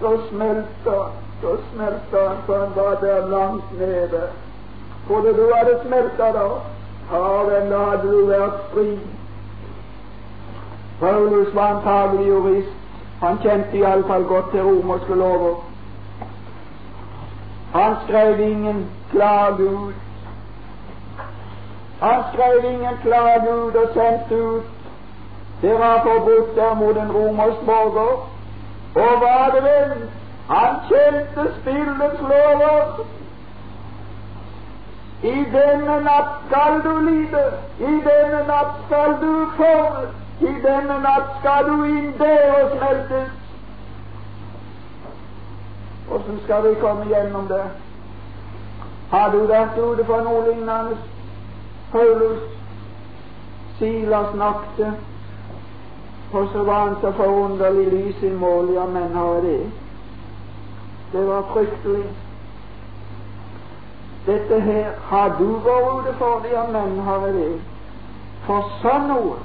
Så smelter så smelta han så han var der langt nede. Trodde du hadde smelta da? Ja vel, da hadde du vært fri. Paulus var antagelig jurist. Han kjente iallfall godt til romerske lover. Han skrev ingen klage ut. Han skrev ingen klage ut og sendte ut. Det var forbudt der mot en romersk borger. Og var det vel han kjente spillets lover. I denne natt skal du lide, i denne natt skal du formes, i denne natt skal du inn der og smeltes. Åssen skal vi komme gjennom det? Har du vært ute for noe lignende? Paulus, Silas nakte, og så var han så forunderlig lys i mål. Ja, men har det? Det var fryktelig. Dette her har du vært ute for ja, men har jeg det. For sånn noe,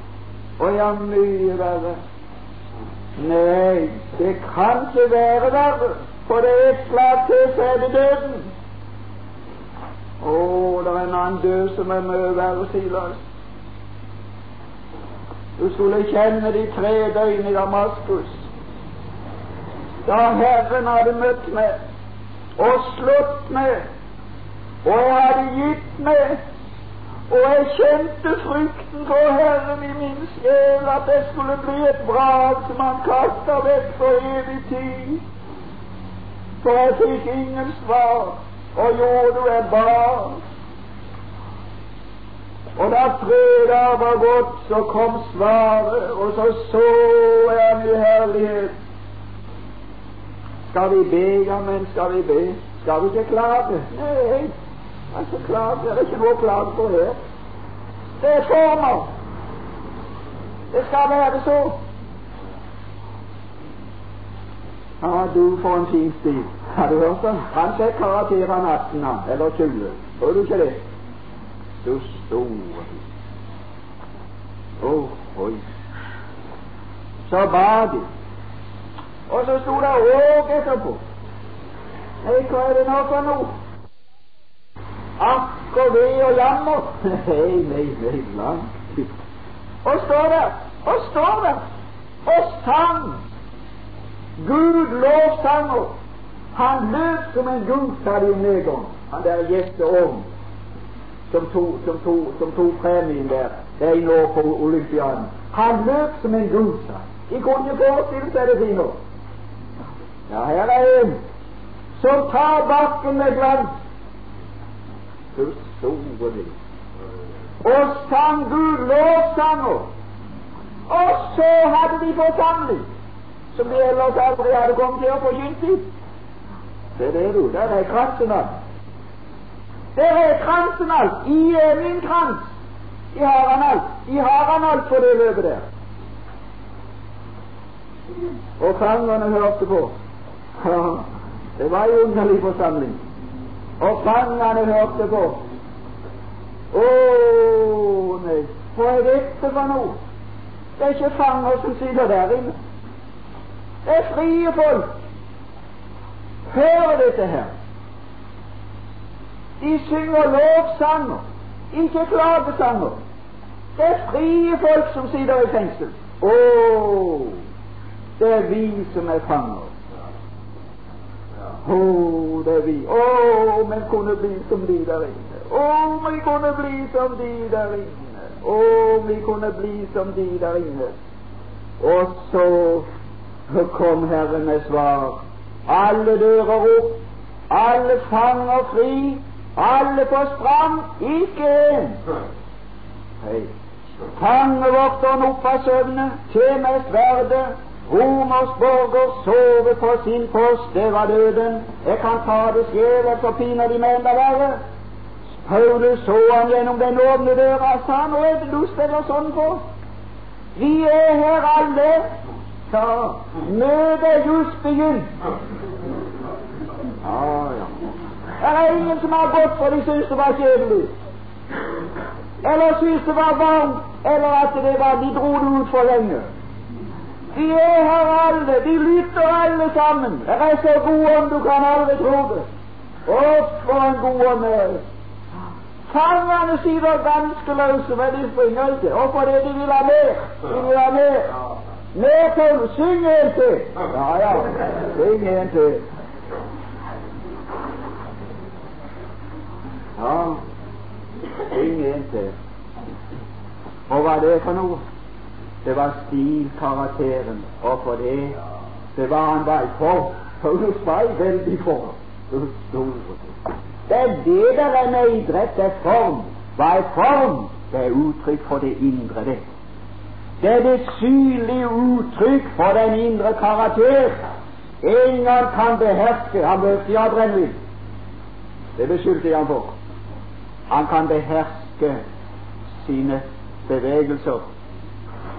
og ja, mye verre. Nei, det kan ikke være verre, for det er et slag til, så døden. Å, det er en annen død som er mye verre, Silas. Du skulle kjenne de tre døgn i Damaskus. Da Herren hadde møtt meg og slått meg og jeg hadde gitt meg, og jeg kjente frykten for Herren i min sjel, at det skulle bli et vrak som han kasta vekk for evig tid. For jeg fikk ingen svar, og jorda er bar. Og da fredag var gått, så kom svaret, og så så jeg ham i herlighet. Skal vi be, ja, men skal vi be? Skal vi ikke klage? Nei, Altså, klage, det er ikke noe å klage på her. Det er former. Det skal være så. Ja, du får en fin stil. Har du hørt det? Han fikk av 18, han, eller 20. Tror du ikke det? Du store oh, oi. Så ba de. Og så sto det òg etterpå. Nei, hva er det nå for noe? Akk og ve og jammer. Nei, nei, nei, langt Og står der, og står der, og sang. Gud lovsanger. Han løp som en om nedgang. Han der gjetteorm som tok som to, som to premien der ene år på Olympiaden. Han løp som en sa De kunne ikke forestille seg det fine. Ja, her er en som tar bakken med glans store Og sang Gud lovsanger. Og så hadde de forsamling, som de ellers aldri hadde kommet til å forkynne i. Se det, du. Der er kransen alt. Der er kransen alt. I er min krans. I har han alt. På det løpet der. Og fangerne hørte på. Det var en underlig forsamling. Og fangene hørte på. Å nei, hva er dette for noe? Det er ikke fanger som sitter der inne. Det er frie folk. Hører dette her. De synger lovsanger, ikke klagesanger. Det er frie folk som sitter i fengsel. Å, det er vi som er fanger. Å, det er vi. Å, men kunne bli som de der inne. Å, vi kunne bli som de der inne. Å, vi kunne bli som de der inne. Og så kom Herren med svar. Alle dører opp, alle fanger fri, alle på sprang, ikke én. Hei. Fangevokteren opp av søvne, tjener sverdet, Romers borger sove på sin post, det var døden. Jeg kan ta det sjel, så piner de meg enda verre. Paulus så han gjennom den åpne døra, sa nå er det lyst spiller sånn på. Vi er her alle, sa Møtet er just begynt. Ah, ja. Det er ingen som har gått for de syns det var kjedelig. Eller syns det var varmt, eller at det var, de dro det ut for lenge. De er her alle, de lytter alle sammen. Det er så god ånd du kan aldri tro det. Å, for en god ånd er det. Fangene sitter ganske løse, men de springer ikke. Og fordi de vil ha mer. De vil ha mer. Mer til, Syng en til. Ja, ja. Syng en til. Ja, syng en til. Og hva er det for noe? Det var stilkarakteren, og for det det var han vei for. Paulus var veldig for. Det er det der er med idrett. Det er form. Hva er form? Det er uttrykk for det indre, det. Det er det synlige uttrykk for den indre karakter. Ingen kan beherske Han behøvde ikke ha brennevin. Det beskyldte jeg ham for. Han kan beherske sine bevegelser.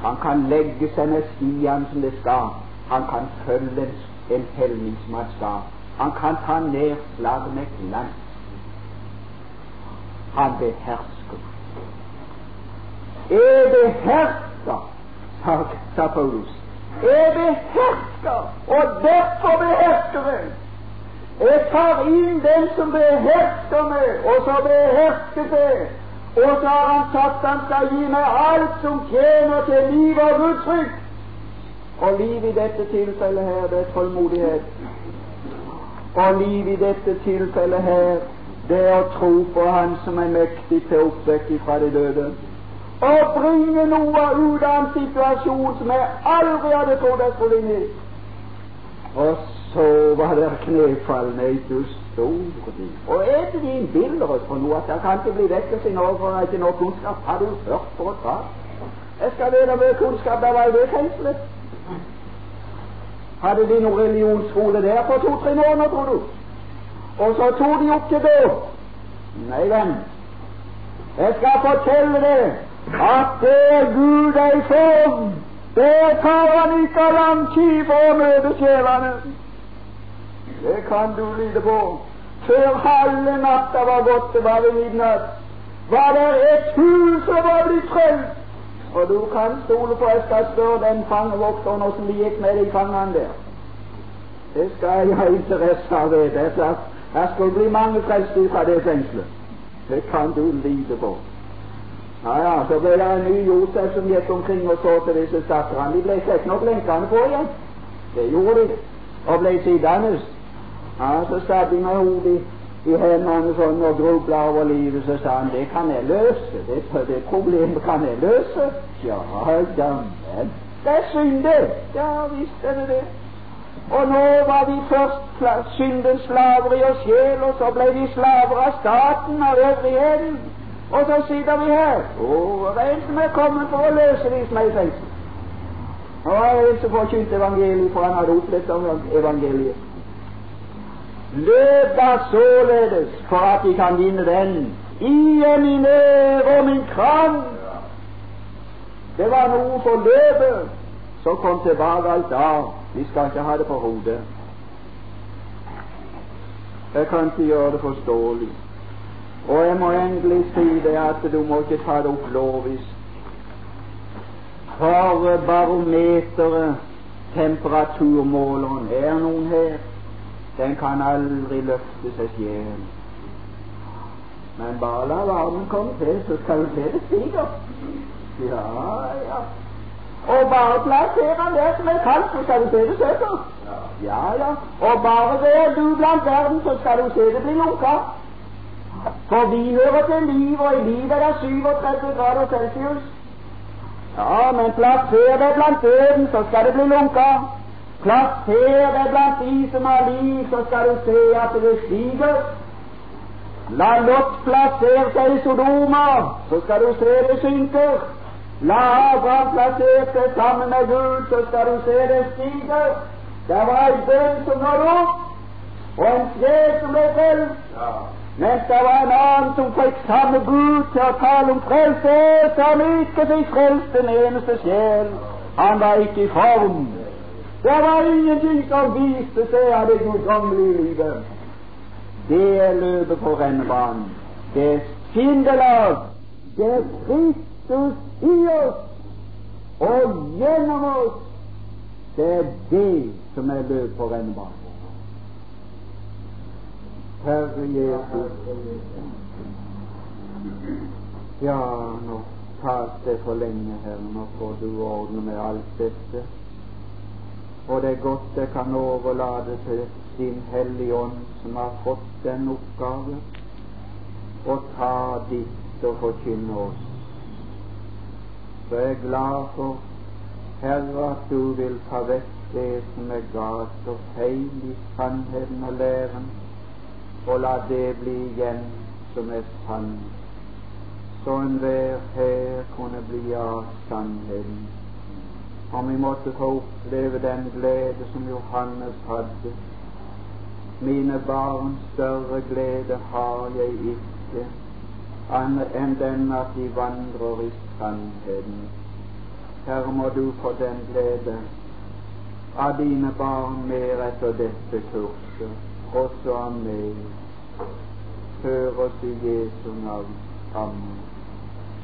Han kan legge seg med stiene som det skal. Han kan følge en helning som han skal. Han kan ta ned slaget med glans. Han behersker. Jeg behersker, sa, sa Paulus. Jeg behersker, og derfor behersker jeg. Jeg tar inn den som behersker meg, og så behersker jeg. Og så har han sagt han skal gi meg alt som tjener til liv og uttrykk. Og liv i dette tilfellet her, det er tålmodighet. Og liv i dette tilfellet her, det er å tro på Han som er mektig til å oppvekke fra de døde. Og bringe noe ut av en situasjon som jeg aldri hadde trodd jeg skulle inn i. Og var det knefallende i store Og er det de innbiller for noe at det kan ikke bli vekkelse i Norge for ikke noe kunnskap? Har du hørt på et par? Jeg skal vite hvor kunnskap der var i det fengselet. Hadde de noen religionsskole der for to-tre måneder, tror du? Og så tok de opp til dåp. Nei, venn. Jeg skal fortelle deg at det er Gud ei form. Det tar han ikke av lang tid for å møte sjelene. Det kan du lide på. Før halve natta var gått, det var ved midnatt, var det et hus som var blitt frelst. Og du kan stole på jeg skal spørre den fangevokteren åssen det gikk med de fangene der. Det skal jeg ha interesse av å vite. Det skulle bli mange frelste fra det fengselet. Det kan du lide på. Ja, ja, så ble det en ny Josef som gikk omkring og så til disse stakkerne. De ble sett nok lenkene på igjen. Det gjorde de. Og ble sittende. Ja, så satt de med hodet i hendene sånn og grubla over livet, så sa han det kan jeg løse. Det, det problemet kan jeg løse. Ja, jammen. Det er synd, det. Ja visst er det det. Og nå var de først syndens slaver i oss sjel, og så ble de slaver av staten og øvrigheten. Og så sitter vi her. Og det er en som er kommet for å løse de som er i fengsel. Og en som forkynte evangeliet, for han hadde opplevd evangeliet. Løp da således for at de kan vinne den. I er min ære og min kram. Det var noe for løpet. Så kom tilbake alt av. Vi skal ikke ha det på hodet. Jeg kan ikke gjøre det forståelig. Og jeg må endelig si det at du må ikke ta det opp lovisk. For barometeret, temperaturmåleren, er noen her den kan aldri løfte seg sjel. Men bare la varmen komme til, så skal du se det stiger. Ja, ja. Og bare plasser han der som er kaldt, så skal du se det søker. Ja, ja. Og bare vær du blant verden, så skal du se det bli lunka. For vi hører til liv, og i livet er det 37 grader celsius. Ja, men plasser det blant døden, så skal det bli lunka. Plasser deg blant de som har liv, så skal du se at det stiger. La Lot plassere seg i Sodoma, så skal du se det synker. La Abraham plassere seg sammen med Gud, så skal du se det stiger. Det var en bønn som nådde opp, og en sjel som ble frelst. Ja. Mens det var en annen som fikk samme Gud til å tale om frelse, som ikke fikk frelst den eneste sjel. Han var ikke i form. Det var ingenting som viste seg av det guddommelige livet. Det er løpet på rennebanen. Det er sindelag. Det er Kristus i oss og gjennom oss. Det er det som er løpet på rennebanen. Herre Jesus. Ja, nå tar det for lenge her. Nå får du ordne med alt dette. Og det er godt jeg kan overlate til Din Hellige Ånd, som har fått den oppgave, å ta ditt og forkynne oss. Så jeg er glad for, Herre, at du vil ta vekk det som er galt og feil i sannheten og læren, og la det bli igjen som er sant, så enhver her kunne bli av sannheten om vi måtte få oppleve den glede som Johannes hadde. Mine barn, større glede har jeg ikke enn den at de vandrer i sannheten. Herre, må du få den glede av dine barn mer etter dette kurset, også av meg. Hør oss i Jesu navn. Amen.